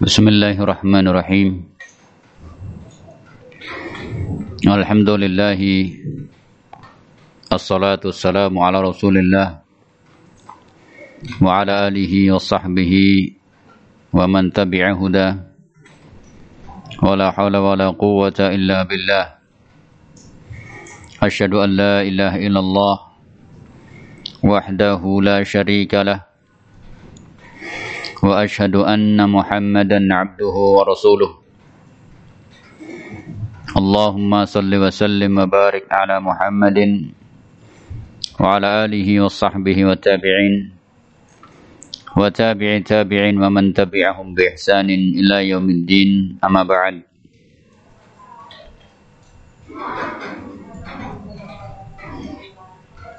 بسم الله الرحمن الرحيم الحمد لله الصلاة والسلام على رسول الله وعلى آله وصحبه ومن تبع هدى ولا حول ولا قوة إلا بالله أشهد أن لا إله إلا الله وحده لا شريك له وأشهد أن محمدا عبده ورسوله. اللهم صل وسلم وبارك على محمد وعلى آله وصحبه والتابعين وتابع تابعين ومن تبعهم بإحسان إلى يوم الدين أما بعد.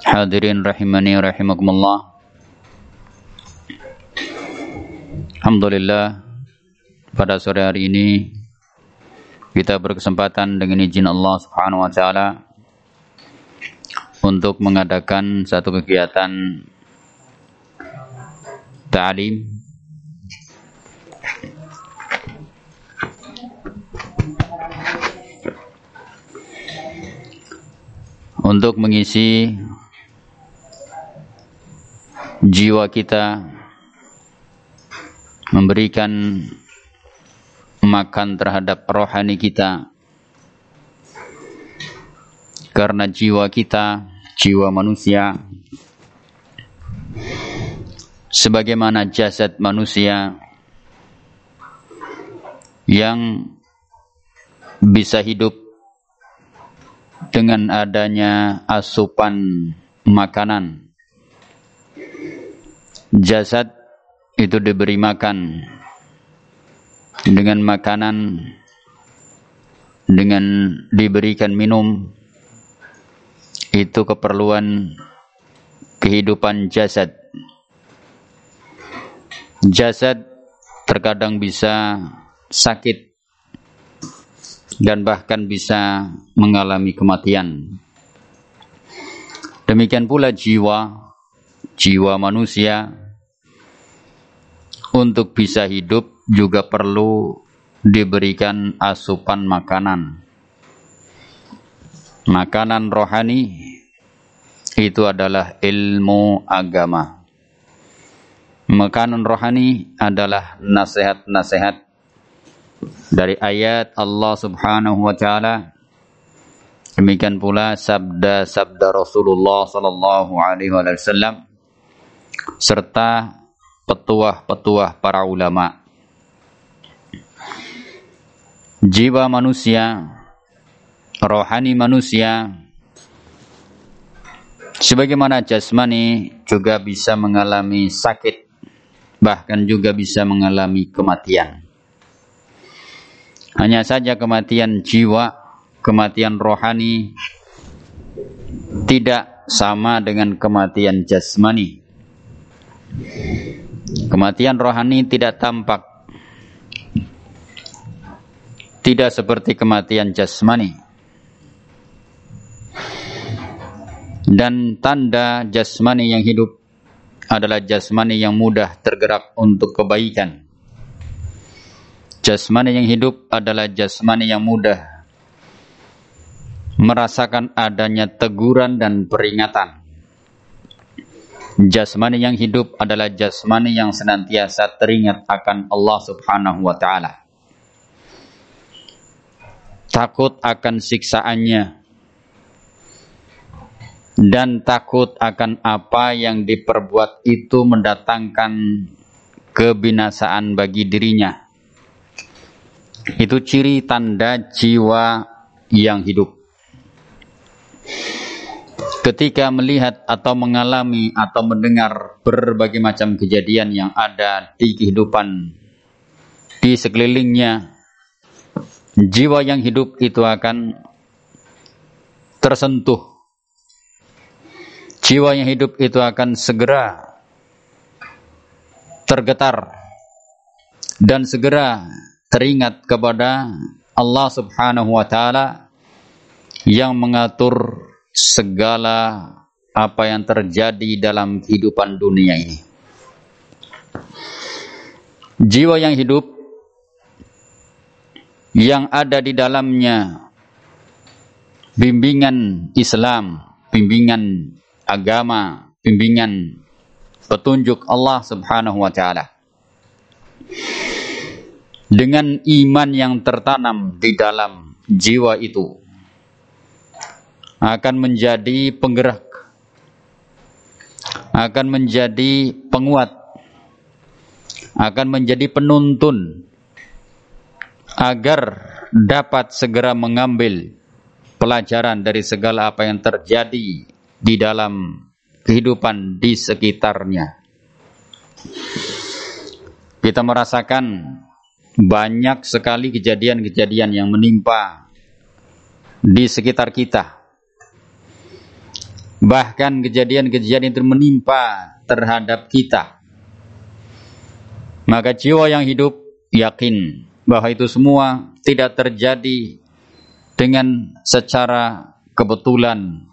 Hadirin rahimani rahimakumullah Alhamdulillah pada sore hari ini kita berkesempatan dengan izin Allah Subhanahu wa taala untuk mengadakan satu kegiatan ta'lim. Untuk mengisi jiwa kita memberikan makan terhadap rohani kita. Karena jiwa kita jiwa manusia sebagaimana jasad manusia yang bisa hidup dengan adanya asupan makanan. Jasad itu diberi makan dengan makanan dengan diberikan minum. Itu keperluan kehidupan jasad. Jasad terkadang bisa sakit dan bahkan bisa mengalami kematian. Demikian pula jiwa jiwa manusia untuk bisa hidup juga perlu diberikan asupan makanan. Makanan rohani itu adalah ilmu agama. Makanan rohani adalah nasihat-nasihat dari ayat Allah Subhanahu wa taala. Demikian pula sabda-sabda Rasulullah sallallahu alaihi wasallam serta petuah-petuah para ulama. Jiwa manusia, rohani manusia, sebagaimana jasmani juga bisa mengalami sakit, bahkan juga bisa mengalami kematian. Hanya saja kematian jiwa, kematian rohani tidak sama dengan kematian jasmani. Kematian rohani tidak tampak. Tidak seperti kematian jasmani. Dan tanda jasmani yang hidup adalah jasmani yang mudah tergerak untuk kebaikan. Jasmani yang hidup adalah jasmani yang mudah merasakan adanya teguran dan peringatan Jasmani yang hidup adalah jasmani yang senantiasa teringat akan Allah Subhanahu wa taala. Takut akan siksaannya dan takut akan apa yang diperbuat itu mendatangkan kebinasaan bagi dirinya. Itu ciri tanda jiwa yang hidup ketika melihat atau mengalami atau mendengar berbagai macam kejadian yang ada di kehidupan di sekelilingnya, jiwa yang hidup itu akan tersentuh. Jiwa yang hidup itu akan segera tergetar dan segera teringat kepada Allah Subhanahu wa taala yang mengatur segala apa yang terjadi dalam kehidupan dunia ini. Jiwa yang hidup yang ada di dalamnya bimbingan Islam, bimbingan agama, bimbingan petunjuk Allah Subhanahu wa taala. Dengan iman yang tertanam di dalam jiwa itu akan menjadi penggerak akan menjadi penguat akan menjadi penuntun agar dapat segera mengambil pelajaran dari segala apa yang terjadi di dalam kehidupan di sekitarnya. Kita merasakan banyak sekali kejadian-kejadian yang menimpa di sekitar kita. Bahkan kejadian-kejadian itu menimpa terhadap kita. Maka jiwa yang hidup yakin bahwa itu semua tidak terjadi dengan secara kebetulan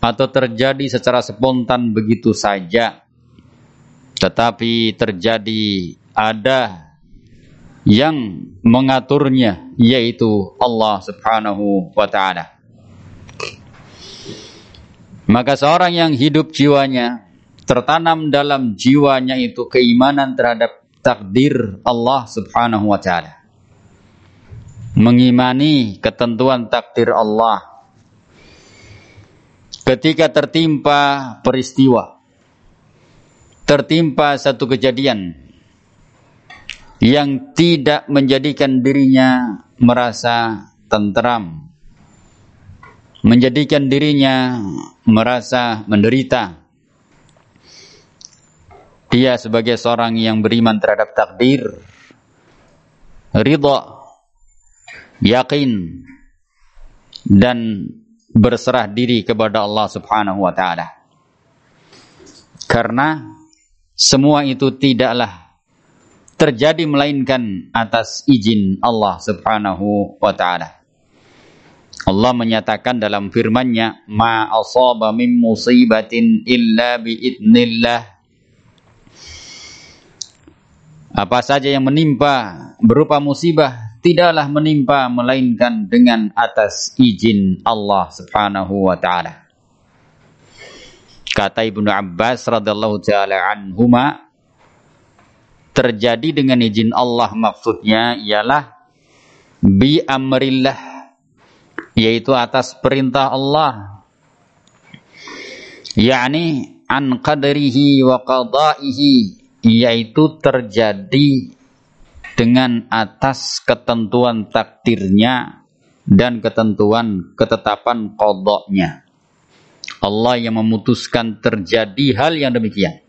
atau terjadi secara spontan begitu saja tetapi terjadi ada yang mengaturnya yaitu Allah Subhanahu wa taala maka seorang yang hidup jiwanya tertanam dalam jiwanya itu keimanan terhadap takdir Allah Subhanahu wa taala. Mengimani ketentuan takdir Allah. Ketika tertimpa peristiwa, tertimpa satu kejadian yang tidak menjadikan dirinya merasa tentram, menjadikan dirinya merasa menderita, dia sebagai seorang yang beriman terhadap takdir, ridha, yakin, dan berserah diri kepada Allah Subhanahu wa taala. Karena semua itu tidaklah terjadi melainkan atas izin Allah Subhanahu wa taala. Allah menyatakan dalam firman-Nya, "Ma asaba min musibatin illa bi idnillah." Apa saja yang menimpa berupa musibah tidaklah menimpa melainkan dengan atas izin Allah Subhanahu wa taala. Kata Ibnu Abbas radhiyallahu taala anhuma terjadi dengan izin Allah maksudnya ialah bi amrillah yaitu atas perintah Allah yakni an qadrihi wa qada'ihi yaitu terjadi dengan atas ketentuan takdirnya dan ketentuan ketetapan kodoknya. Allah yang memutuskan terjadi hal yang demikian.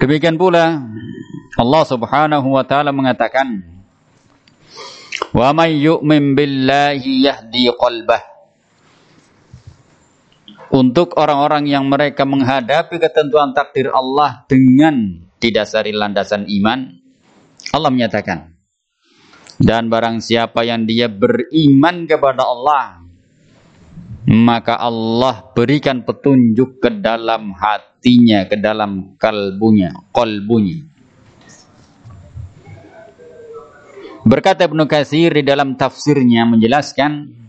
Demikian pula Allah Subhanahu wa taala mengatakan, "Wa may yu'min billahi yahdi qalbah." untuk orang-orang yang mereka menghadapi ketentuan takdir Allah dengan didasari landasan iman, Allah menyatakan, dan barang siapa yang dia beriman kepada Allah, maka Allah berikan petunjuk ke dalam hatinya, ke dalam kalbunya, kolbunya. Berkata Ibnu Katsir di dalam tafsirnya menjelaskan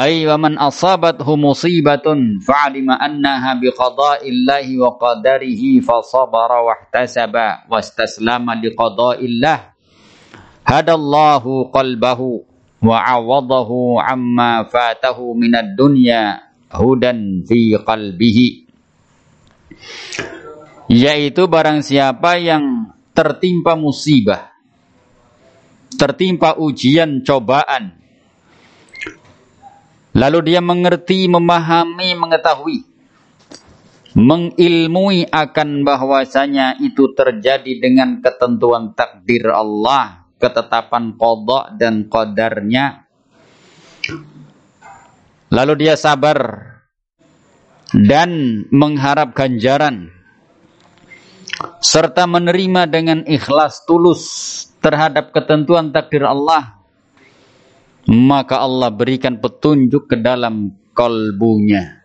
ay wa man asabathu musibatun fa'alima annaha bi qada'illahi wa qadarihi fa sabara wa ihtasaba wastaslama li qada'illah hadallahu qalbahu wa awadahu amma fatahu minad dunya hudan fi qalbihi. Yaitu barang siapa yang tertimpa musibah tertimpa ujian cobaan Lalu dia mengerti, memahami, mengetahui, mengilmui akan bahwasanya itu terjadi dengan ketentuan takdir Allah, ketetapan kodok dan kodarnya. Lalu dia sabar dan mengharap ganjaran serta menerima dengan ikhlas tulus terhadap ketentuan takdir Allah maka Allah berikan petunjuk ke dalam kolbunya.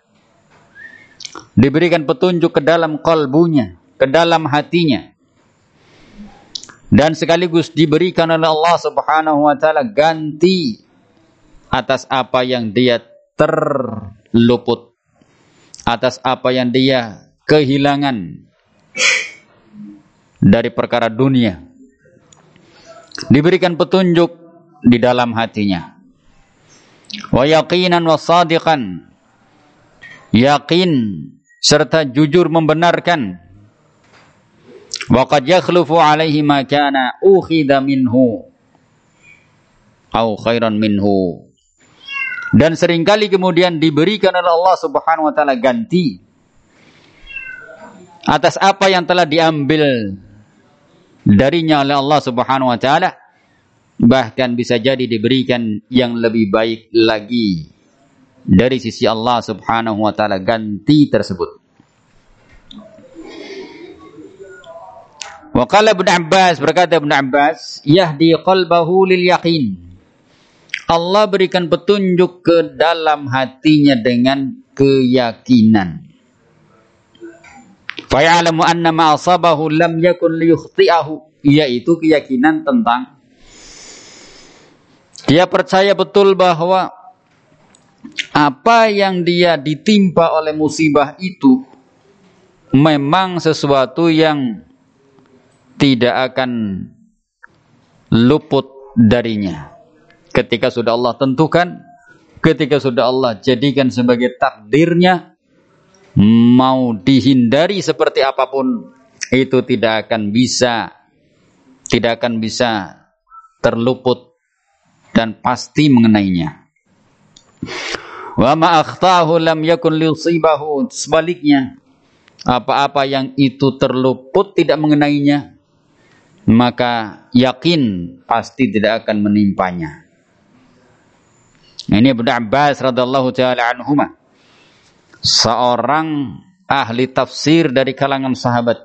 Diberikan petunjuk ke dalam kolbunya, ke dalam hatinya. dan sekaligus diberikan oleh Allah Subhanahu wa taala ganti atas apa yang dia terluput atas apa yang dia kehilangan dari perkara dunia. Diberikan petunjuk di dalam hatinya. Wa yaqinan wa sadiqan. Yakin serta jujur membenarkan. Waqad yakhlufu alaihi ma kana ukhidha minhu. Au khairan minhu. Dan sering kali kemudian diberikan oleh Allah Subhanahu wa taala ganti atas apa yang telah diambil darinya oleh Allah Subhanahu wa taala bahkan bisa jadi diberikan yang lebih baik lagi dari sisi Allah Subhanahu wa taala ganti tersebut. Wa qala Ibnu Abbas berkata Ibnu Abbas, yahdi qalbahu lil yaqin. Allah berikan petunjuk ke dalam hatinya dengan keyakinan. Fa'alamu anna ma asabahu lam yakun liyukhti'ahu, yaitu keyakinan tentang dia percaya betul bahwa apa yang dia ditimpa oleh musibah itu memang sesuatu yang tidak akan luput darinya. Ketika sudah Allah tentukan, ketika sudah Allah jadikan sebagai takdirnya, mau dihindari seperti apa pun, itu tidak akan bisa, tidak akan bisa terluput dan pasti mengenainya. Wa ma akhtahu lam yakun liusibahu. Sebaliknya, apa-apa yang itu terluput tidak mengenainya, maka yakin pasti tidak akan menimpanya. Ini Ibnu Abbas radhiyallahu taala anhuma. Seorang ahli tafsir dari kalangan sahabat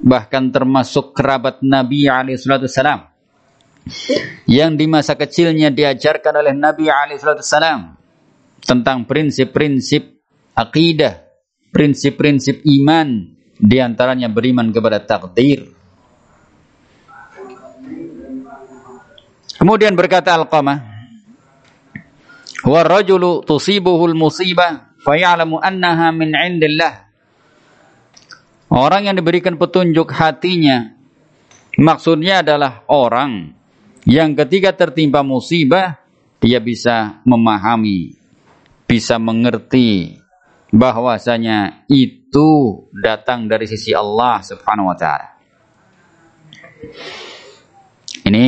bahkan termasuk kerabat Nabi alaihi salam yang di masa kecilnya diajarkan oleh Nabi alaihi salam tentang prinsip-prinsip akidah, prinsip-prinsip iman, di antaranya beriman kepada takdir, Kemudian berkata Al-Qamah, "Wa rajulu tusibuhul musibah fayalamu annaha min 'indillah." Orang yang diberikan petunjuk hatinya maksudnya adalah orang yang ketika tertimpa musibah dia bisa memahami, bisa mengerti bahwasanya itu datang dari sisi Allah Subhanahu wa taala. Ini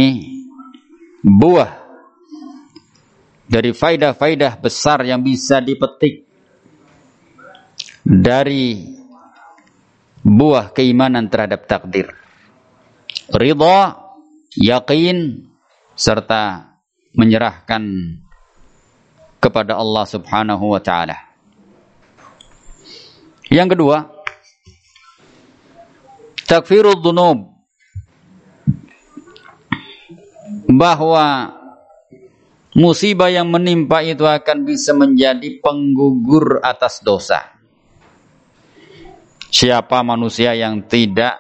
buah dari faidah-faidah besar yang bisa dipetik dari buah keimanan terhadap takdir. Ridha, yakin, serta menyerahkan kepada Allah Subhanahu wa taala. Yang kedua, takfirul dzunub bahwa musibah yang menimpa itu akan bisa menjadi penggugur atas dosa. Siapa manusia yang tidak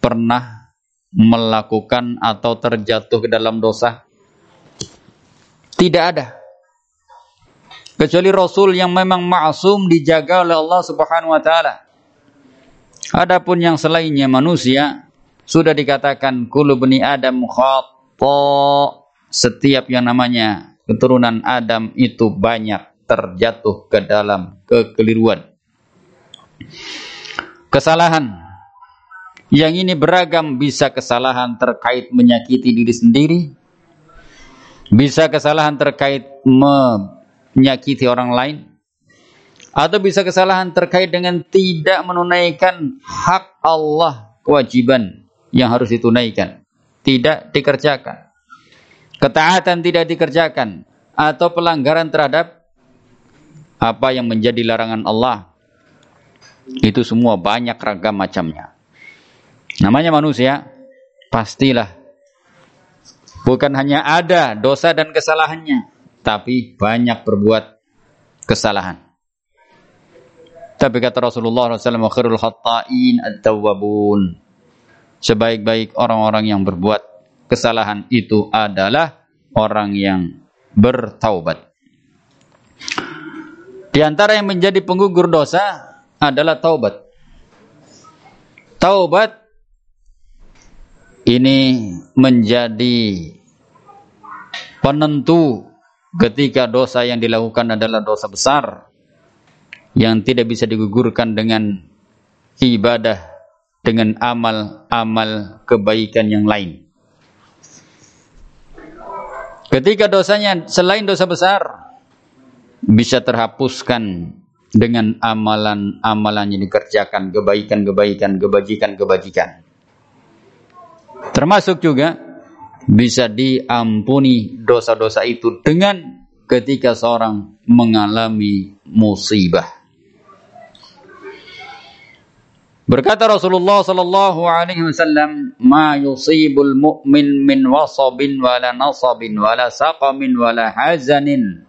pernah melakukan atau terjatuh ke dalam dosa? Tidak ada. Kecuali Rasul yang memang ma'asum dijaga oleh Allah Subhanahu wa taala. Adapun yang selainnya manusia sudah dikatakan kulu bani Adam khata. Setiap yang namanya keturunan Adam itu banyak terjatuh ke dalam kekeliruan. Kesalahan. Yang ini beragam. Bisa kesalahan terkait menyakiti diri sendiri, bisa kesalahan terkait menyakiti orang lain, atau bisa kesalahan terkait dengan tidak menunaikan hak Allah kewajiban yang harus ditunaikan. Tidak dikerjakan. Ketaatan tidak dikerjakan. Atau pelanggaran terhadap apa yang menjadi larangan Allah. Itu semua banyak ragam macamnya. Namanya manusia, pastilah bukan hanya ada dosa dan kesalahannya, tapi banyak berbuat kesalahan. Tapi kata Rasulullah SAW, khairul khatta'in at-tawwabun sebaik-baik orang-orang yang berbuat kesalahan itu adalah orang yang bertaubat. Di antara yang menjadi penggugur dosa adalah taubat. Taubat ini menjadi penentu ketika dosa yang dilakukan adalah dosa besar yang tidak bisa digugurkan dengan ibadah dengan amal-amal kebaikan yang lain. Ketika dosanya selain dosa besar bisa terhapuskan dengan amalan-amalan yang dikerjakan, kebaikan-kebaikan, kebajikan-kebajikan. Termasuk juga bisa diampuni dosa-dosa itu dengan ketika seorang mengalami musibah. Berkata Rasulullah sallallahu alaihi wasallam, "Ma yusibul mu'min min wasabin wala nasabin wala saqamin wala hazanin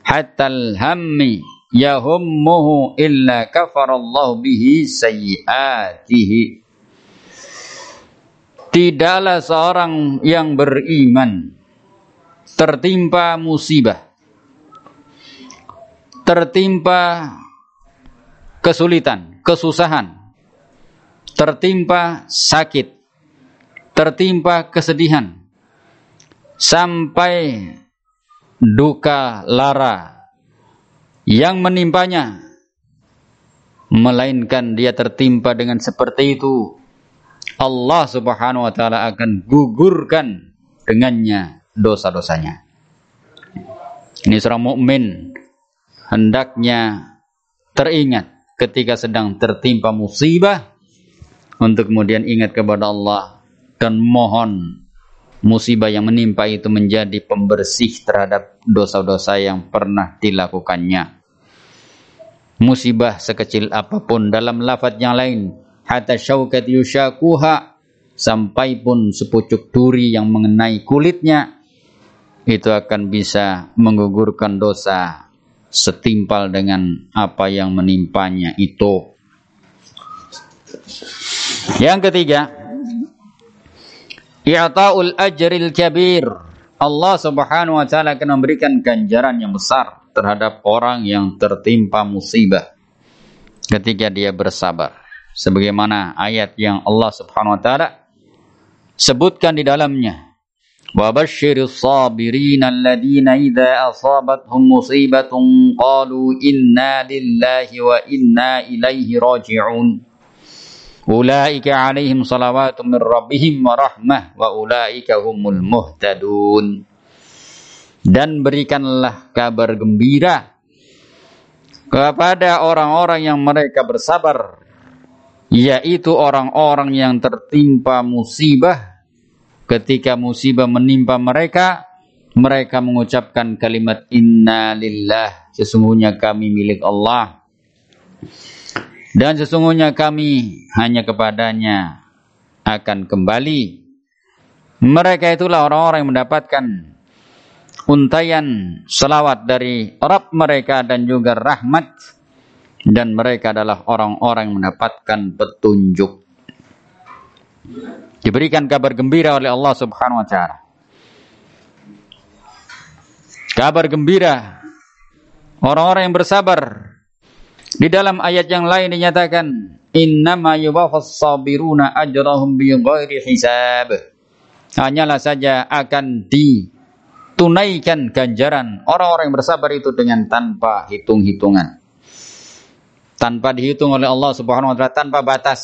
hatta al-hammi yahummuhu illa kafarallahu bihi sayyiatihi." Tidaklah seorang yang beriman tertimpa musibah, tertimpa kesulitan, kesusahan, tertimpa sakit, tertimpa kesedihan, sampai duka lara yang menimpanya, melainkan dia tertimpa dengan seperti itu, Allah subhanahu wa ta'ala akan gugurkan dengannya dosa-dosanya. Ini seorang mukmin hendaknya teringat ketika sedang tertimpa musibah untuk kemudian ingat kepada Allah dan mohon musibah yang menimpa itu menjadi pembersih terhadap dosa-dosa yang pernah dilakukannya. Musibah sekecil apa pun dalam lafaz yang lain, hatta syaukat yushakuha sampai pun sepucuk duri yang mengenai kulitnya itu akan bisa menggugurkan dosa setimpal dengan apa yang menimpanya itu. Yang ketiga, i'ta'ul ajril kabir. Allah Subhanahu wa taala akan memberikan ganjaran yang besar terhadap orang yang tertimpa musibah ketika dia bersabar. Sebagaimana ayat yang Allah Subhanahu wa taala sebutkan di dalamnya. Wa basyiris sabirin alladziina idza asabathum musibatun qalu inna lillahi wa inna ilaihi raji'un. Ulaika alaihim salawatu min rabbihim wa rahmah wa ulaika humul muhtadun. Dan berikanlah kabar gembira kepada orang-orang yang mereka bersabar yaitu orang-orang yang tertimpa musibah ketika musibah menimpa mereka mereka mengucapkan kalimat inna lillah sesungguhnya kami milik Allah dan sesungguhnya kami hanya kepadanya akan kembali. Mereka itulah orang-orang yang mendapatkan untayan selawat dari Rabb mereka dan juga rahmat. Dan mereka adalah orang-orang yang mendapatkan petunjuk. Diberikan kabar gembira oleh Allah subhanahu wa ta'ala. Kabar gembira. Orang-orang yang bersabar di dalam ayat yang lain dinyatakan innama yuwaffas sabiruna ajrahum bighairi hisab. Hanyalah saja akan ditunaikan ganjaran orang-orang yang bersabar itu dengan tanpa hitung-hitungan. Tanpa dihitung oleh Allah Subhanahu wa taala tanpa batas.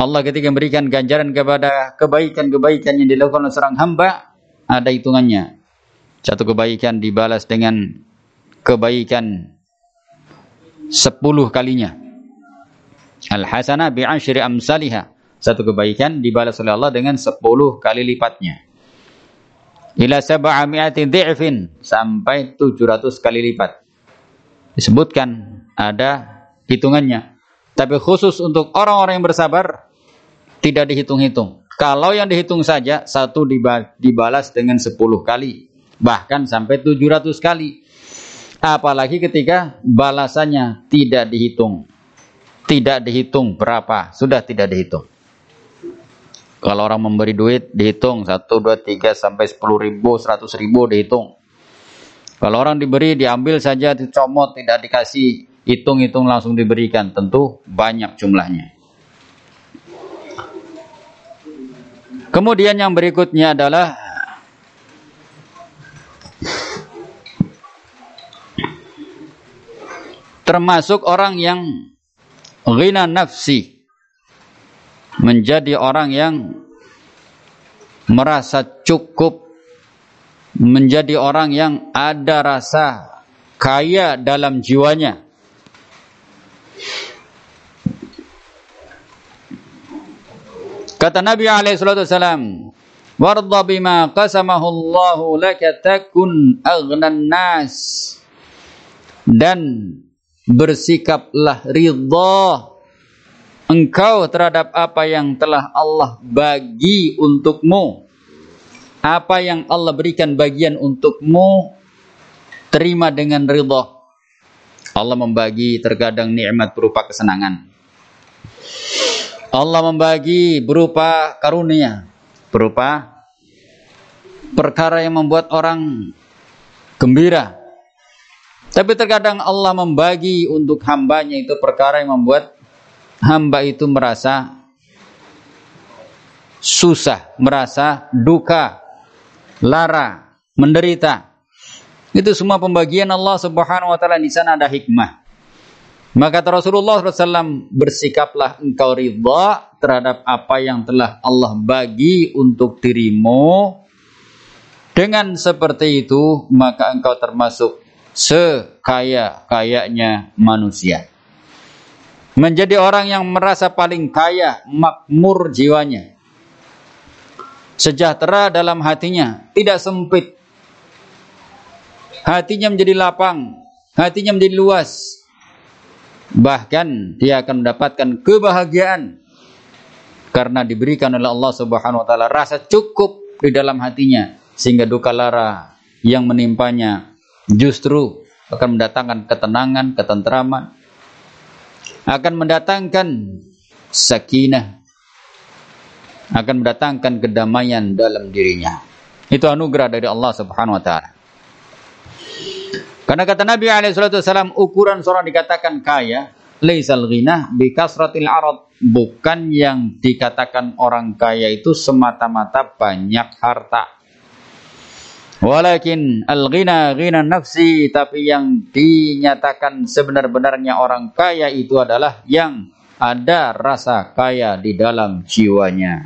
Allah ketika memberikan ganjaran kepada kebaikan-kebaikan yang dilakukan oleh seorang hamba ada hitungannya. Satu kebaikan dibalas dengan kebaikan sepuluh kalinya. Al-hasanah bi'ashri amsalihah. Satu kebaikan dibalas oleh Allah dengan sepuluh kali lipatnya. Ila sab'ami'ati dhi'fin. Sampai tujuh ratus kali lipat. Disebutkan ada hitungannya. Tapi khusus untuk orang-orang yang bersabar, tidak dihitung-hitung. Kalau yang dihitung saja, satu dibalas dengan sepuluh kali. Bahkan sampai tujuh ratus kali. Apalagi ketika balasannya tidak dihitung. Tidak dihitung berapa, sudah tidak dihitung. Kalau orang memberi duit dihitung 1, 2, 3 sampai 10 ribu, 100 ribu dihitung. Kalau orang diberi diambil saja dicomot tidak dikasih hitung-hitung langsung diberikan tentu banyak jumlahnya. Kemudian yang berikutnya adalah termasuk orang yang ghina nafsi menjadi orang yang merasa cukup menjadi orang yang ada rasa kaya dalam jiwanya. Kata Nabi alaihi salatu wasalam warda bima qasamahu Allahu laka takun aghnan nas dan bersikaplah ridha engkau terhadap apa yang telah Allah bagi untukmu. Apa yang Allah berikan bagian untukmu, terima dengan ridha. Allah membagi terkadang nikmat berupa kesenangan. Allah membagi berupa karunia, berupa perkara yang membuat orang gembira. Tapi terkadang Allah membagi untuk hambanya itu perkara yang membuat hamba itu merasa susah, merasa duka, lara, menderita. Itu semua pembagian Allah Subhanahu wa taala di sana ada hikmah. Maka Rasulullah SAW bersikaplah engkau ridha terhadap apa yang telah Allah bagi untuk dirimu. Dengan seperti itu maka engkau termasuk sekaya-kayanya manusia menjadi orang yang merasa paling kaya, makmur jiwanya. Sejahtera dalam hatinya, tidak sempit. Hatinya menjadi lapang, hatinya menjadi luas. Bahkan dia akan mendapatkan kebahagiaan karena diberikan oleh Allah Subhanahu wa taala rasa cukup di dalam hatinya sehingga duka lara yang menimpanya justru akan mendatangkan ketenangan, ketentraman, akan mendatangkan sakinah akan mendatangkan kedamaian dalam dirinya. Itu anugerah dari Allah Subhanahu wa taala. Karena kata Nabi alaihi wasallam ukuran seorang dikatakan kaya laisal ghina bi kasratil arad. Bukan yang dikatakan orang kaya itu semata-mata banyak harta Walakin al-ghina ghina nafsi tapi yang dinyatakan sebenar-benarnya orang kaya itu adalah yang ada rasa kaya di dalam jiwanya.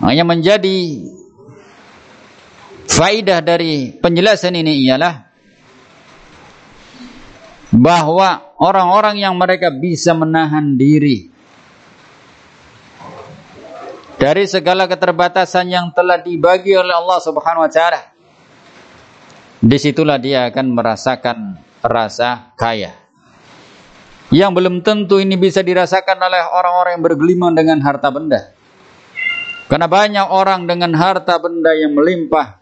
Hanya menjadi faidah dari penjelasan ini ialah bahwa orang-orang yang mereka bisa menahan diri dari segala keterbatasan yang telah dibagi oleh Allah Subhanahu wa taala. Di situlah dia akan merasakan rasa kaya. Yang belum tentu ini bisa dirasakan oleh orang-orang yang bergelimang dengan harta benda. Karena banyak orang dengan harta benda yang melimpah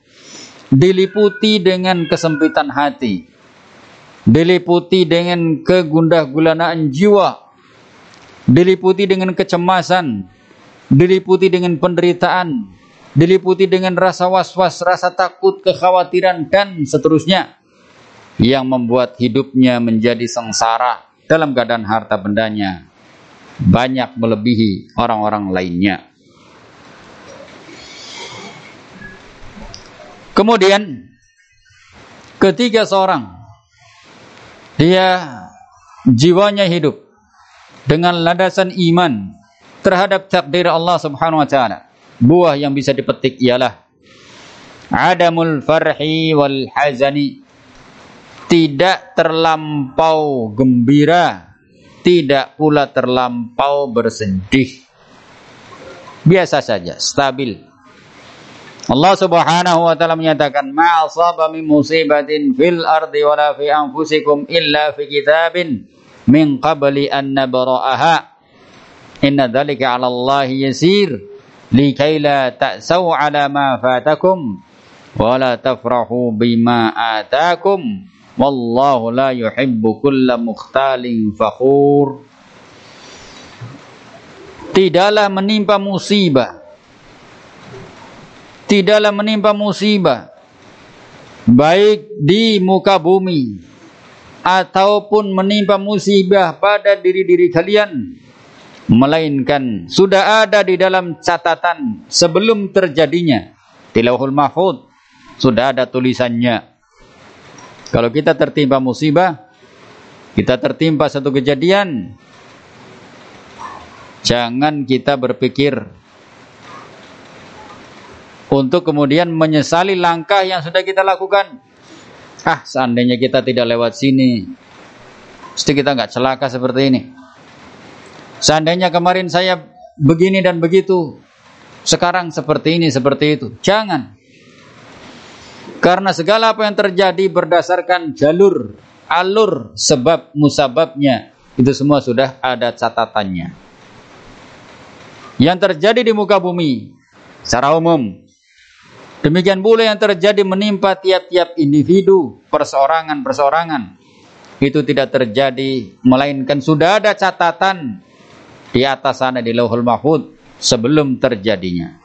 diliputi dengan kesempitan hati, diliputi dengan kegundah gulanaan jiwa, diliputi dengan kecemasan, diliputi dengan penderitaan, diliputi dengan rasa was-was, rasa takut, kekhawatiran dan seterusnya. Yang membuat hidupnya menjadi sengsara dalam keadaan harta bendanya. Banyak melebihi orang-orang lainnya. Kemudian ketiga seorang. Dia jiwanya hidup dengan landasan iman terhadap takdir Allah Subhanahu wa taala. Buah yang bisa dipetik ialah adamul farhi wal hazani. Tidak terlampau gembira, tidak pula terlampau bersedih. Biasa saja, stabil. Allah Subhanahu wa taala menyatakan ma asaba min musibatin fil ardi wala fi anfusikum illa fi kitabin min qabli an nabra'aha Inna dhalika 'ala Allah yasir. Likai la ta'sau 'ala ma fatakum wa la tafrahu bima atakum. Wallahu la yuhibbu kulla mukhtalin fakhur. Tidaklah menimpa musibah. Tidaklah menimpa musibah. Baik di muka bumi ataupun menimpa musibah pada diri-diri kalian melainkan sudah ada di dalam catatan sebelum terjadinya di Lauhul Mahfuz sudah ada tulisannya kalau kita tertimpa musibah kita tertimpa satu kejadian jangan kita berpikir untuk kemudian menyesali langkah yang sudah kita lakukan. Ah, seandainya kita tidak lewat sini, pasti kita nggak celaka seperti ini. Seandainya kemarin saya begini dan begitu, sekarang seperti ini, seperti itu. Jangan. Karena segala apa yang terjadi berdasarkan jalur, alur, sebab, musababnya, itu semua sudah ada catatannya. Yang terjadi di muka bumi, secara umum, Demikian pula yang terjadi menimpa tiap-tiap individu, perseorangan-perseorangan. Itu tidak terjadi, melainkan sudah ada catatan di atas sana di lauhul mahfud sebelum terjadinya.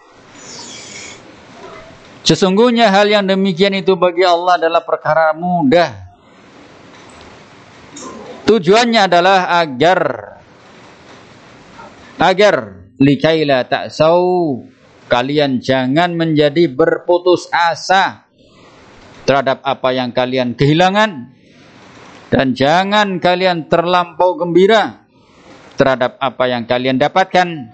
Sesungguhnya hal yang demikian itu bagi Allah adalah perkara mudah. Tujuannya adalah agar agar likaila ta'sau Kalian jangan menjadi berputus asa terhadap apa yang kalian kehilangan dan jangan kalian terlampau gembira terhadap apa yang kalian dapatkan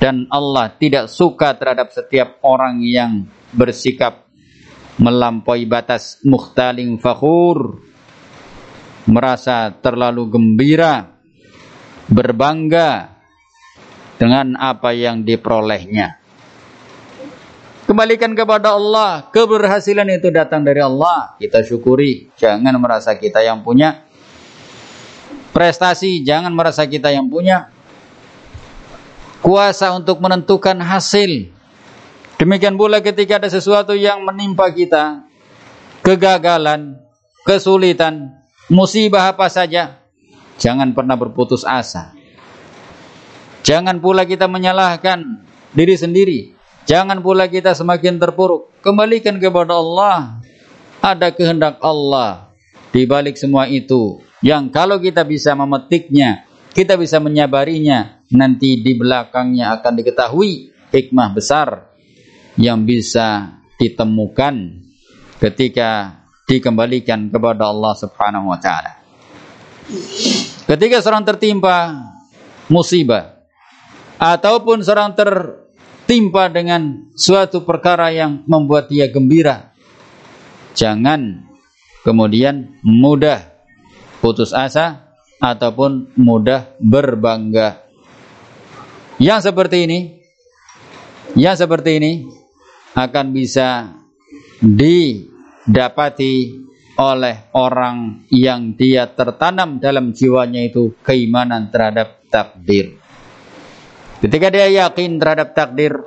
dan Allah tidak suka terhadap setiap orang yang bersikap melampaui batas mukhtaling fakhur merasa terlalu gembira berbangga dengan apa yang diperolehnya Kembalikan kepada Allah. Keberhasilan itu datang dari Allah. Kita syukuri. Jangan merasa kita yang punya. Prestasi, jangan merasa kita yang punya. Kuasa untuk menentukan hasil. Demikian pula ketika ada sesuatu yang menimpa kita. Kegagalan, kesulitan, musibah apa saja. Jangan pernah berputus asa. Jangan pula kita menyalahkan diri sendiri Jangan pula kita semakin terpuruk. Kembalikan kepada Allah. Ada kehendak Allah di balik semua itu. Yang kalau kita bisa memetiknya, kita bisa menyabarinya, nanti di belakangnya akan diketahui hikmah besar yang bisa ditemukan ketika dikembalikan kepada Allah Subhanahu wa taala. Ketika seorang tertimpa musibah ataupun seorang ter timpa dengan suatu perkara yang membuat dia gembira. Jangan kemudian mudah putus asa ataupun mudah berbangga. Yang seperti ini, yang seperti ini akan bisa didapati oleh orang yang dia tertanam dalam jiwanya itu keimanan terhadap takdir. Ketika dia yakin terhadap takdir,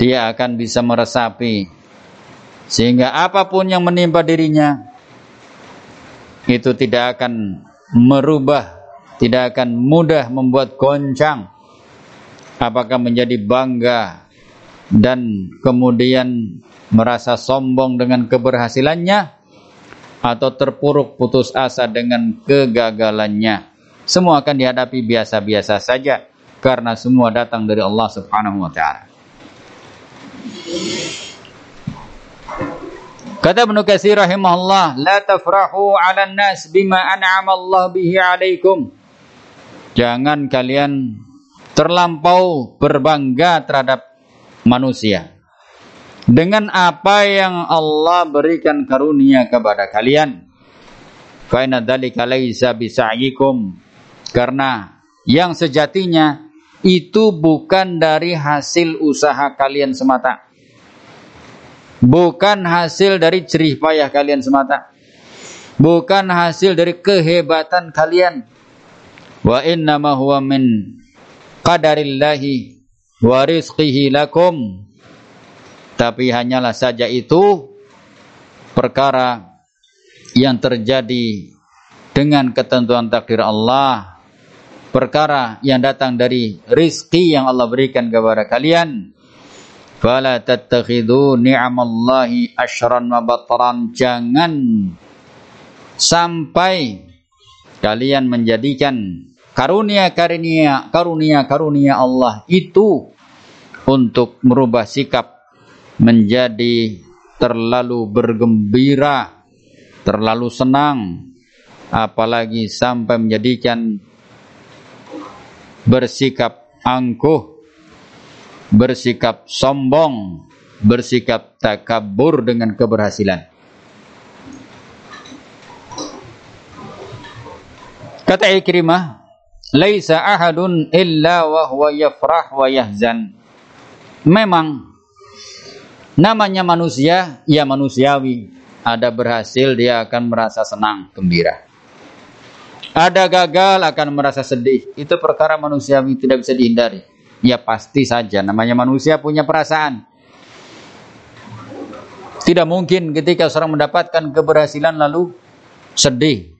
dia akan bisa meresapi sehingga apa pun yang menimpa dirinya itu tidak akan merubah, tidak akan mudah membuat goncang. Apakah menjadi bangga dan kemudian merasa sombong dengan keberhasilannya atau terpuruk putus asa dengan kegagalannya. Semua akan dihadapi biasa-biasa saja karena semua datang dari Allah Subhanahu wa taala. Kata Ibnu Katsir rahimahullah, "La tafrahu 'ala nas bima an'ama Allah bihi 'alaikum." Jangan kalian terlampau berbangga terhadap manusia dengan apa yang Allah berikan karunia kepada kalian. Fa inna laisa bisa'yikum. Karena yang sejatinya itu bukan dari hasil usaha kalian semata. Bukan hasil dari jerih payah kalian semata. Bukan hasil dari kehebatan kalian. Wa inna ma huwa min qadarillahi wa rizqihi lakum. Tapi hanyalah saja itu perkara yang terjadi dengan ketentuan takdir Allah perkara yang datang dari rizki yang Allah berikan kepada kalian fala tattakhidhu ni'amallahi asyran wa batran. Jangan sampai kalian menjadikan karunia karunia karunia karunia Allah itu untuk merubah sikap menjadi terlalu bergembira, terlalu senang, apalagi sampai menjadikan bersikap angkuh, bersikap sombong, bersikap takabur dengan keberhasilan. Kata Ikrimah, "Laisa ahadun illa wa huwa yafrah wa yahzan." Memang namanya manusia ya manusiawi. Ada berhasil dia akan merasa senang, gembira. Ada gagal akan merasa sedih. Itu perkara manusiawi tidak bisa dihindari. Ya pasti saja namanya manusia punya perasaan. Tidak mungkin ketika seorang mendapatkan keberhasilan lalu sedih.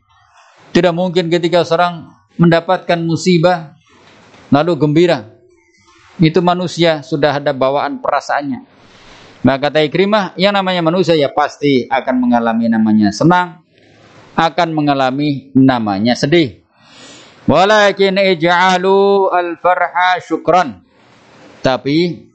Tidak mungkin ketika seorang mendapatkan musibah lalu gembira. Itu manusia sudah ada bawaan perasaannya. Maka kata Ikrimah, yang namanya manusia ya pasti akan mengalami namanya senang, akan mengalami namanya sedih. Walakin ij'alu al-farha syukran. Tapi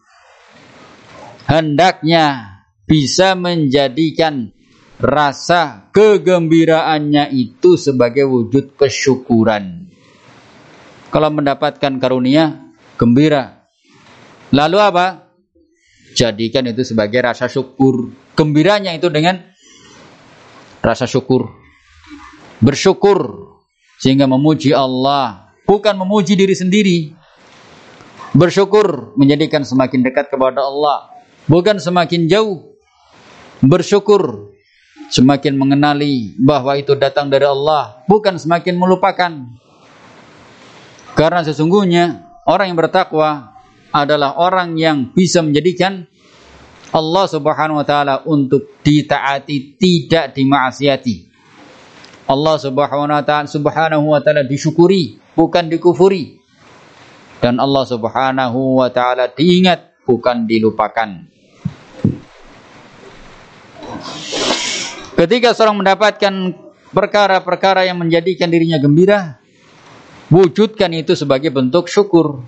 hendaknya bisa menjadikan rasa kegembiraannya itu sebagai wujud kesyukuran. Kalau mendapatkan karunia, gembira. Lalu apa? Jadikan itu sebagai rasa syukur. Gembiranya itu dengan rasa syukur bersyukur sehingga memuji Allah bukan memuji diri sendiri. Bersyukur menjadikan semakin dekat kepada Allah bukan semakin jauh. Bersyukur semakin mengenali bahwa itu datang dari Allah bukan semakin melupakan. Karena sesungguhnya orang yang bertakwa adalah orang yang bisa menjadikan Allah Subhanahu wa taala untuk ditaati tidak dimaksiati Allah Subhanahu wa taala disyukuri, bukan dikufuri. Dan Allah Subhanahu wa taala diingat, bukan dilupakan. Ketika seorang mendapatkan perkara-perkara yang menjadikan dirinya gembira, wujudkan itu sebagai bentuk syukur.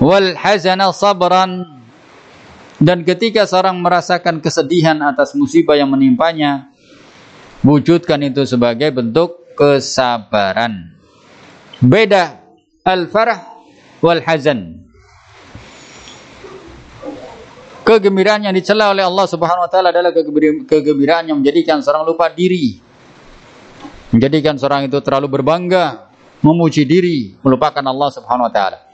Wal hazana sabran dan ketika seorang merasakan kesedihan atas musibah yang menimpanya, wujudkan itu sebagai bentuk kesabaran. Beda al-farah wal hazan. Kegembiraan yang dicela oleh Allah Subhanahu wa taala adalah kegembiraan yang menjadikan seorang lupa diri. Menjadikan seorang itu terlalu berbangga, memuji diri, melupakan Allah Subhanahu wa taala.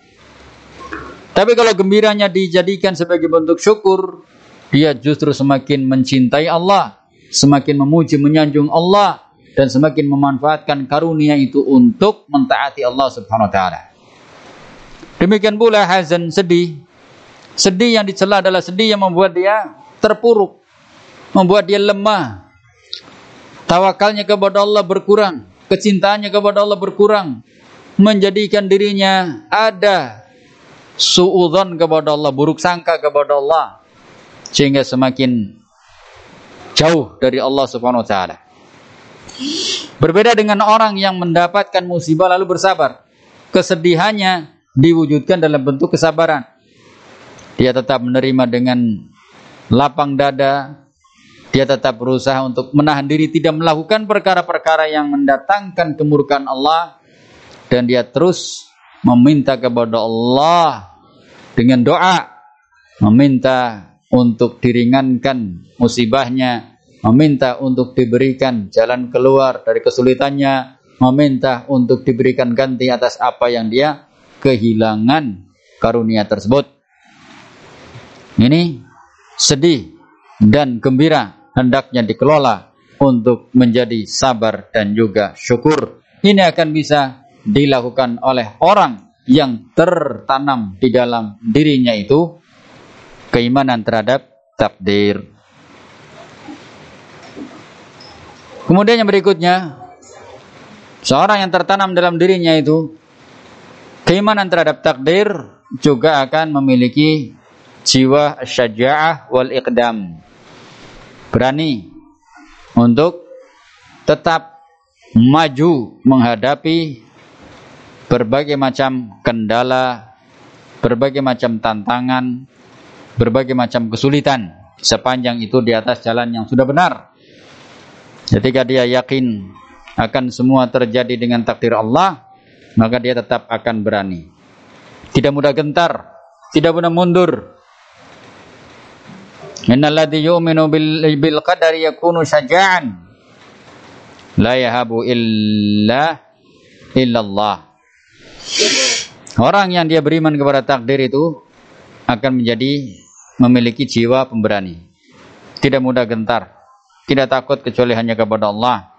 Tapi kalau gembiranya dijadikan sebagai bentuk syukur, dia justru semakin mencintai Allah, semakin memuji menyanjung Allah dan semakin memanfaatkan karunia itu untuk mentaati Allah Subhanahu wa taala. Demikian pula hazan sedih. Sedih yang dicela adalah sedih yang membuat dia terpuruk, membuat dia lemah. Tawakalnya kepada Allah berkurang, kecintaannya kepada Allah berkurang, menjadikan dirinya ada suudzon kepada Allah, buruk sangka kepada Allah sehingga semakin jauh dari Allah Subhanahu wa taala. Berbeda dengan orang yang mendapatkan musibah lalu bersabar. Kesedihannya diwujudkan dalam bentuk kesabaran. Dia tetap menerima dengan lapang dada. Dia tetap berusaha untuk menahan diri tidak melakukan perkara-perkara yang mendatangkan kemurkaan Allah dan dia terus meminta kepada Allah dengan doa, meminta untuk diringankan musibahnya, meminta untuk diberikan jalan keluar dari kesulitannya, meminta untuk diberikan ganti atas apa yang dia kehilangan karunia tersebut. Ini sedih dan gembira hendaknya dikelola untuk menjadi sabar dan juga syukur. Ini akan bisa dilakukan oleh orang yang tertanam di dalam dirinya itu keimanan terhadap takdir. Kemudian yang berikutnya Seorang yang tertanam dalam dirinya itu keimanan terhadap takdir juga akan memiliki jiwa syaja'ah wal iqdam. Berani untuk tetap maju menghadapi berbagai macam kendala, berbagai macam tantangan, berbagai macam kesulitan sepanjang itu di atas jalan yang sudah benar. Ketika dia yakin akan semua terjadi dengan takdir Allah, maka dia tetap akan berani. Tidak mudah gentar, tidak mudah mundur. Innalladzi yu'minu bil, bil qadari yakunu syaja'an. La yahabu illa illallah. Orang yang dia beriman kepada takdir itu akan menjadi memiliki jiwa pemberani. Tidak mudah gentar, tidak takut kecuali hanya kepada Allah.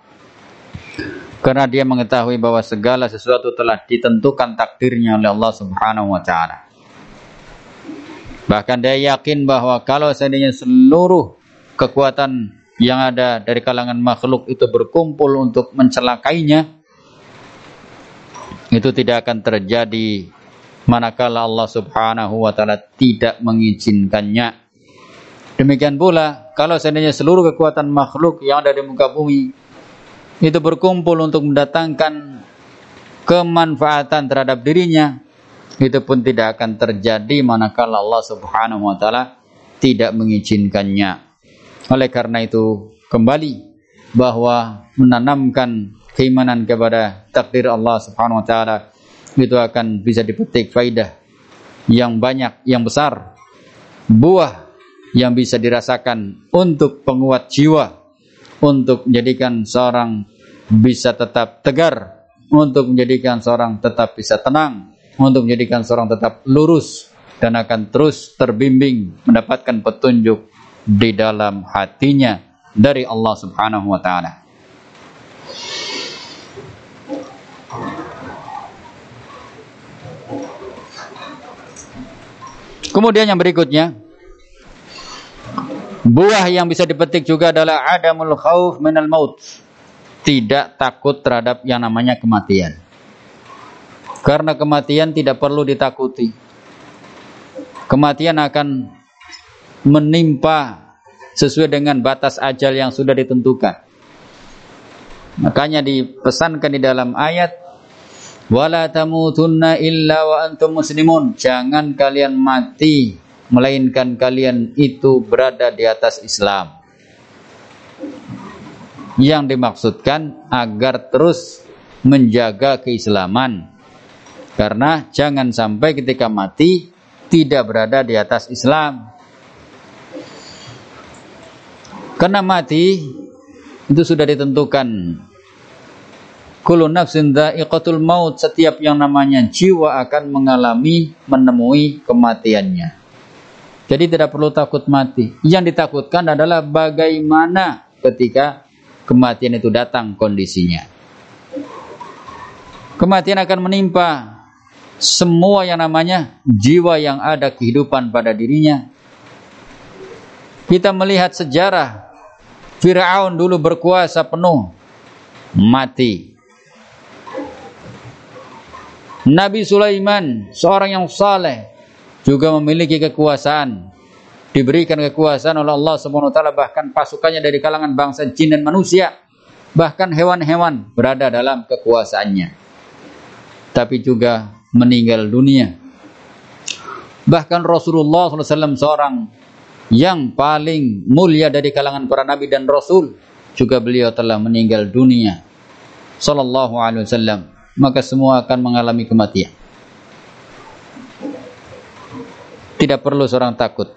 Karena dia mengetahui bahwa segala sesuatu telah ditentukan takdirnya oleh Allah Subhanahu wa taala. Bahkan dia yakin bahwa kalau seandainya seluruh kekuatan yang ada dari kalangan makhluk itu berkumpul untuk mencelakainya, itu tidak akan terjadi manakala Allah Subhanahu wa taala tidak mengizinkannya. Demikian pula kalau seandainya seluruh kekuatan makhluk yang ada di muka bumi itu berkumpul untuk mendatangkan kemanfaatan terhadap dirinya, itu pun tidak akan terjadi manakala Allah Subhanahu wa taala tidak mengizinkannya. Oleh karena itu, kembali bahwa menanamkan keimanan kepada takdir Allah Subhanahu wa taala itu akan bisa dipetik faidah yang banyak, yang besar. Buah yang bisa dirasakan untuk penguat jiwa, untuk menjadikan seorang bisa tetap tegar, untuk menjadikan seorang tetap bisa tenang, untuk menjadikan seorang tetap lurus dan akan terus terbimbing mendapatkan petunjuk di dalam hatinya dari Allah Subhanahu wa taala. Kemudian yang berikutnya, buah yang bisa dipetik juga adalah adamul khauf minal maut. Tidak takut terhadap yang namanya kematian. Karena kematian tidak perlu ditakuti. Kematian akan menimpa sesuai dengan batas ajal yang sudah ditentukan. Makanya dipesankan di dalam ayat wala tamutunna illa wa antum muslimun. Jangan kalian mati melainkan kalian itu berada di atas Islam. Yang dimaksudkan agar terus menjaga keislaman. Karena jangan sampai ketika mati tidak berada di atas Islam. Karena mati itu sudah ditentukan Kullu nafsin dha'iqatul maut. Setiap yang namanya jiwa akan mengalami, menemui kematiannya. Jadi tidak perlu takut mati. Yang ditakutkan adalah bagaimana ketika kematian itu datang kondisinya. Kematian akan menimpa semua yang namanya jiwa yang ada kehidupan pada dirinya. Kita melihat sejarah Fir'aun dulu berkuasa penuh mati Nabi Sulaiman, seorang yang saleh, juga memiliki kekuasaan. Diberikan kekuasaan oleh Allah taala bahkan pasukannya dari kalangan bangsa jin dan manusia, bahkan hewan-hewan berada dalam kekuasaannya. Tapi juga meninggal dunia. Bahkan Rasulullah SAW seorang yang paling mulia dari kalangan para nabi dan rasul juga beliau telah meninggal dunia. Sallallahu alaihi wasallam maka semua akan mengalami kematian. Tidak perlu seorang takut.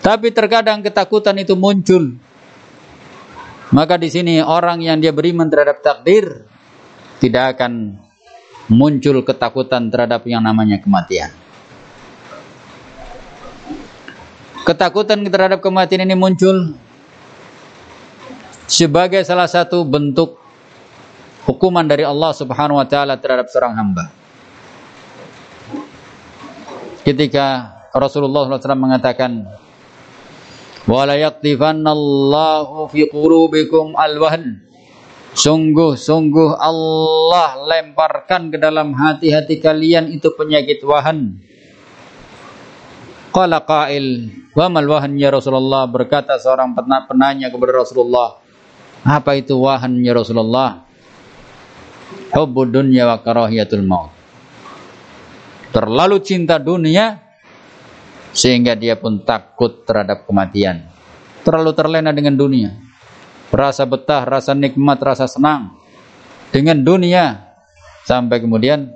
Tapi terkadang ketakutan itu muncul. Maka di sini orang yang dia beriman terhadap takdir tidak akan muncul ketakutan terhadap yang namanya kematian. Ketakutan terhadap kematian ini muncul sebagai salah satu bentuk hukuman dari Allah Subhanahu wa taala terhadap seorang hamba. Ketika Rasulullah SAW mengatakan wala yaqtifannallahu fi qulubikum alwahn Sungguh-sungguh Allah lemparkan ke dalam hati-hati kalian itu penyakit wahan. Qala qail, wa mal wahan ya Rasulullah? Berkata seorang penanya kepada Rasulullah, apa itu wahan ya Rasulullah? Hubbud dunya wa karahiyatul maut. Terlalu cinta dunia sehingga dia pun takut terhadap kematian. Terlalu terlena dengan dunia rasa betah, rasa nikmat, rasa senang dengan dunia sampai kemudian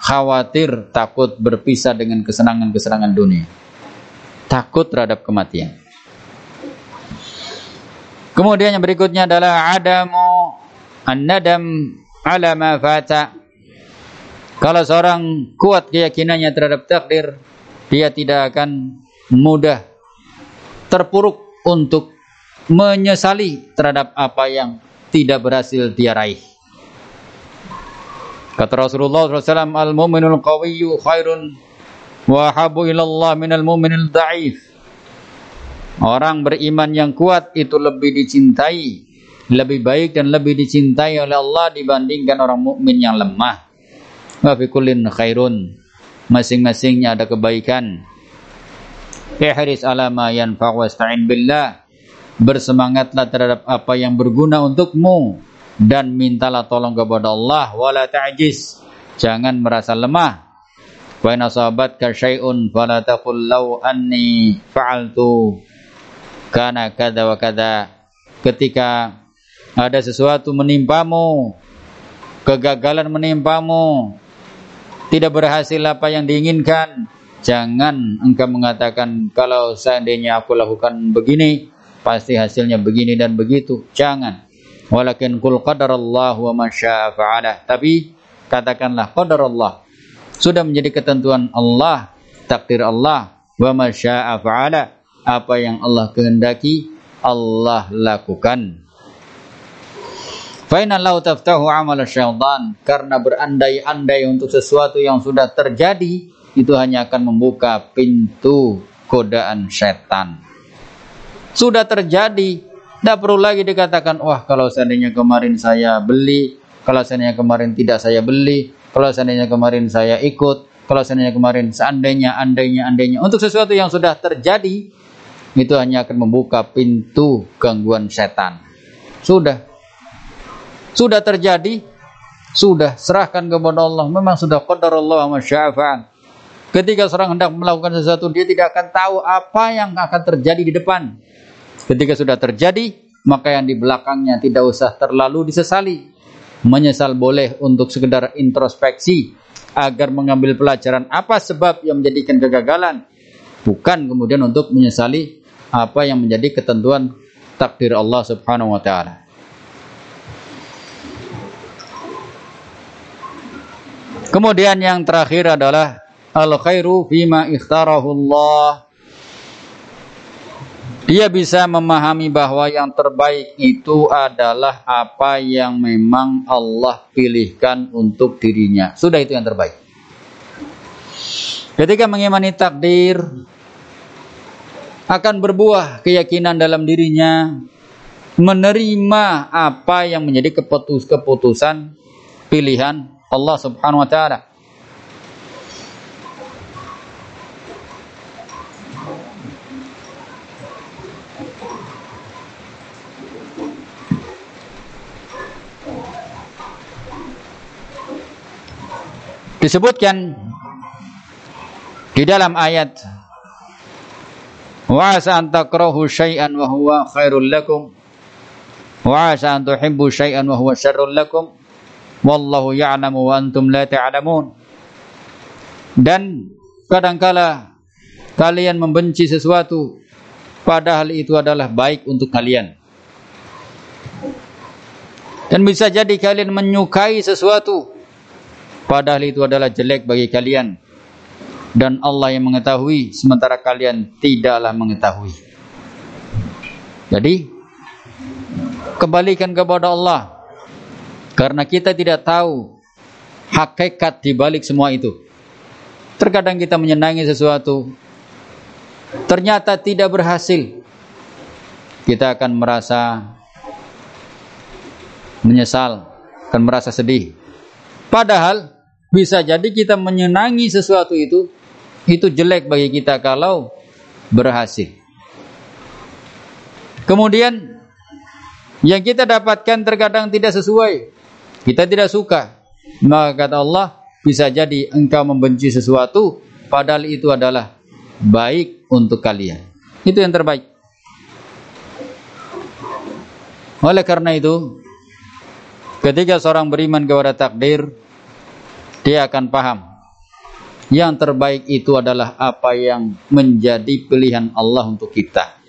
khawatir takut berpisah dengan kesenangan-kesenangan dunia. Takut terhadap kematian. Kemudian yang berikutnya adalah adamu an-nadam ala ma fata. Kalau seorang kuat keyakinannya terhadap takdir, dia tidak akan mudah terpuruk untuk menyesali terhadap apa yang tidak berhasil dia raih. Kata Rasulullah SAW, Al-mu'minul qawiyyu khairun wa habu ilallah minal mu'minil da'if. Orang beriman yang kuat itu lebih dicintai, lebih baik dan lebih dicintai oleh Allah dibandingkan orang mukmin yang lemah. Wa fi kullin khairun. Masing-masingnya ada kebaikan. Ihris ala ma yanfa' wasta'in billah. Bersemangatlah terhadap apa yang berguna untukmu. Dan mintalah tolong kepada Allah. Wala ta'jiz jangan merasa lemah. Wa in asabatka syai'un fala taqul law anni fa'altu. Kana kada wa kada ketika ada sesuatu menimpamu kegagalan menimpamu tidak berhasil apa yang diinginkan jangan engkau mengatakan kalau seandainya aku lakukan begini pasti hasilnya begini dan begitu. Jangan. Walakin kul qadarallah wa ma fa'ala. Tapi katakanlah qadarallah. Sudah menjadi ketentuan Allah, takdir Allah wa ma fa'ala. Apa yang Allah kehendaki Allah lakukan. Faina lau taftahu amal syaitan karena berandai-andai untuk sesuatu yang sudah terjadi itu hanya akan membuka pintu godaan setan sudah terjadi. Tidak perlu lagi dikatakan, wah kalau seandainya kemarin saya beli, kalau seandainya kemarin tidak saya beli, kalau seandainya kemarin saya ikut, kalau seandainya kemarin seandainya, andainya, andainya. Untuk sesuatu yang sudah terjadi, itu hanya akan membuka pintu gangguan setan. Sudah. Sudah terjadi, sudah serahkan kepada Allah. Memang sudah qadar Allah wa syafa'an. Ketika seorang hendak melakukan sesuatu, dia tidak akan tahu apa yang akan terjadi di depan. Ketika sudah terjadi, maka yang di belakangnya tidak usah terlalu disesali. Menyesal boleh untuk sekedar introspeksi agar mengambil pelajaran apa sebab yang menjadikan kegagalan, bukan kemudian untuk menyesali apa yang menjadi ketentuan takdir Allah Subhanahu wa taala. Kemudian yang terakhir adalah al khairu fima ikhtarahu Allah dia bisa memahami bahwa yang terbaik itu adalah apa yang memang Allah pilihkan untuk dirinya. Sudah itu yang terbaik. Ketika mengimani takdir akan berbuah keyakinan dalam dirinya menerima apa yang menjadi keputus keputusan pilihan Allah Subhanahu wa taala. disebutkan di dalam ayat wa asa an takrahu syai'an wa huwa khairul lakum wa asa an tuhibbu syai'an wa huwa syarrul lakum wallahu ya'lamu wa antum la ta'lamun dan kadangkala kalian membenci sesuatu padahal itu adalah baik untuk kalian dan bisa jadi kalian menyukai sesuatu Padahal itu adalah jelek bagi kalian. Dan Allah yang mengetahui sementara kalian tidaklah mengetahui. Jadi kembalikan kepada Allah. Karena kita tidak tahu hakikat di balik semua itu. Terkadang kita menyenangi sesuatu ternyata tidak berhasil. Kita akan merasa menyesal, akan merasa sedih. Padahal bisa jadi kita menyenangi sesuatu itu itu jelek bagi kita kalau berhasil. Kemudian yang kita dapatkan terkadang tidak sesuai. Kita tidak suka. Maka kata Allah, bisa jadi engkau membenci sesuatu padahal itu adalah baik untuk kalian. Itu yang terbaik. Oleh karena itu, ketika seorang beriman kepada takdir, dia akan paham yang terbaik itu adalah apa yang menjadi pilihan Allah untuk kita.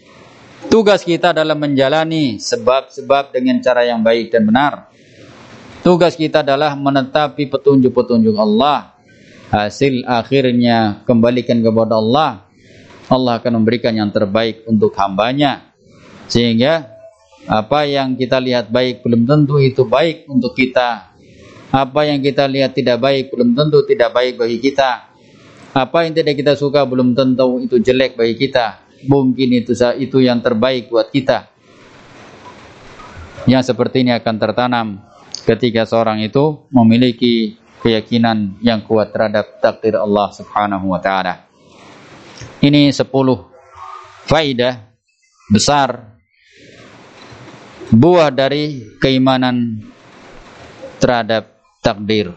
Tugas kita adalah menjalani sebab-sebab dengan cara yang baik dan benar. Tugas kita adalah menetapi petunjuk-petunjuk Allah. Hasil akhirnya kembalikan kepada Allah. Allah akan memberikan yang terbaik untuk hambanya. Sehingga apa yang kita lihat baik belum tentu itu baik untuk kita apa yang kita lihat tidak baik belum tentu tidak baik bagi kita. Apa yang tidak kita suka belum tentu itu jelek bagi kita. Mungkin itu itu yang terbaik buat kita. Yang seperti ini akan tertanam ketika seorang itu memiliki keyakinan yang kuat terhadap takdir Allah Subhanahu wa taala. Ini 10 faidah besar buah dari keimanan terhadap takdir.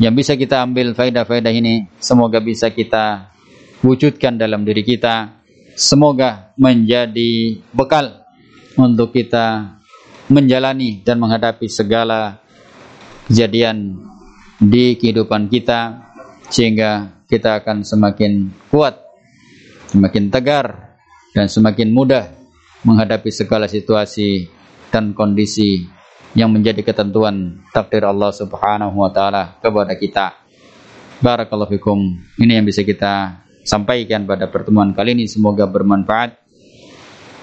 Yang bisa kita ambil faedah-faedah ini semoga bisa kita wujudkan dalam diri kita. Semoga menjadi bekal untuk kita menjalani dan menghadapi segala kejadian di kehidupan kita sehingga kita akan semakin kuat, semakin tegar dan semakin mudah menghadapi segala situasi dan kondisi yang menjadi ketentuan takdir Allah Subhanahu wa taala kepada kita. Barakallahu fikum. Ini yang bisa kita sampaikan pada pertemuan kali ini semoga bermanfaat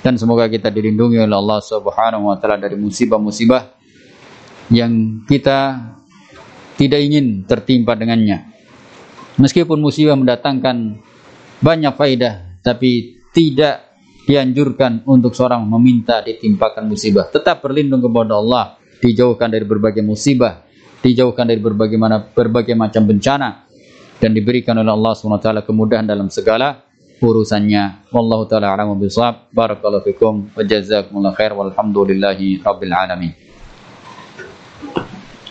dan semoga kita dilindungi oleh Allah Subhanahu wa taala dari musibah-musibah yang kita tidak ingin tertimpa dengannya. Meskipun musibah mendatangkan banyak faidah tapi tidak dianjurkan untuk seorang meminta ditimpakan musibah. Tetap berlindung kepada Allah dijauhkan dari berbagai musibah, dijauhkan dari berbagai mana berbagai macam bencana dan diberikan oleh Allah SWT kemudahan dalam segala urusannya. Wallahu taala a'lamu bishawab. Barakallahu fikum wa jazakumullahu khair walhamdulillahi rabbil alamin.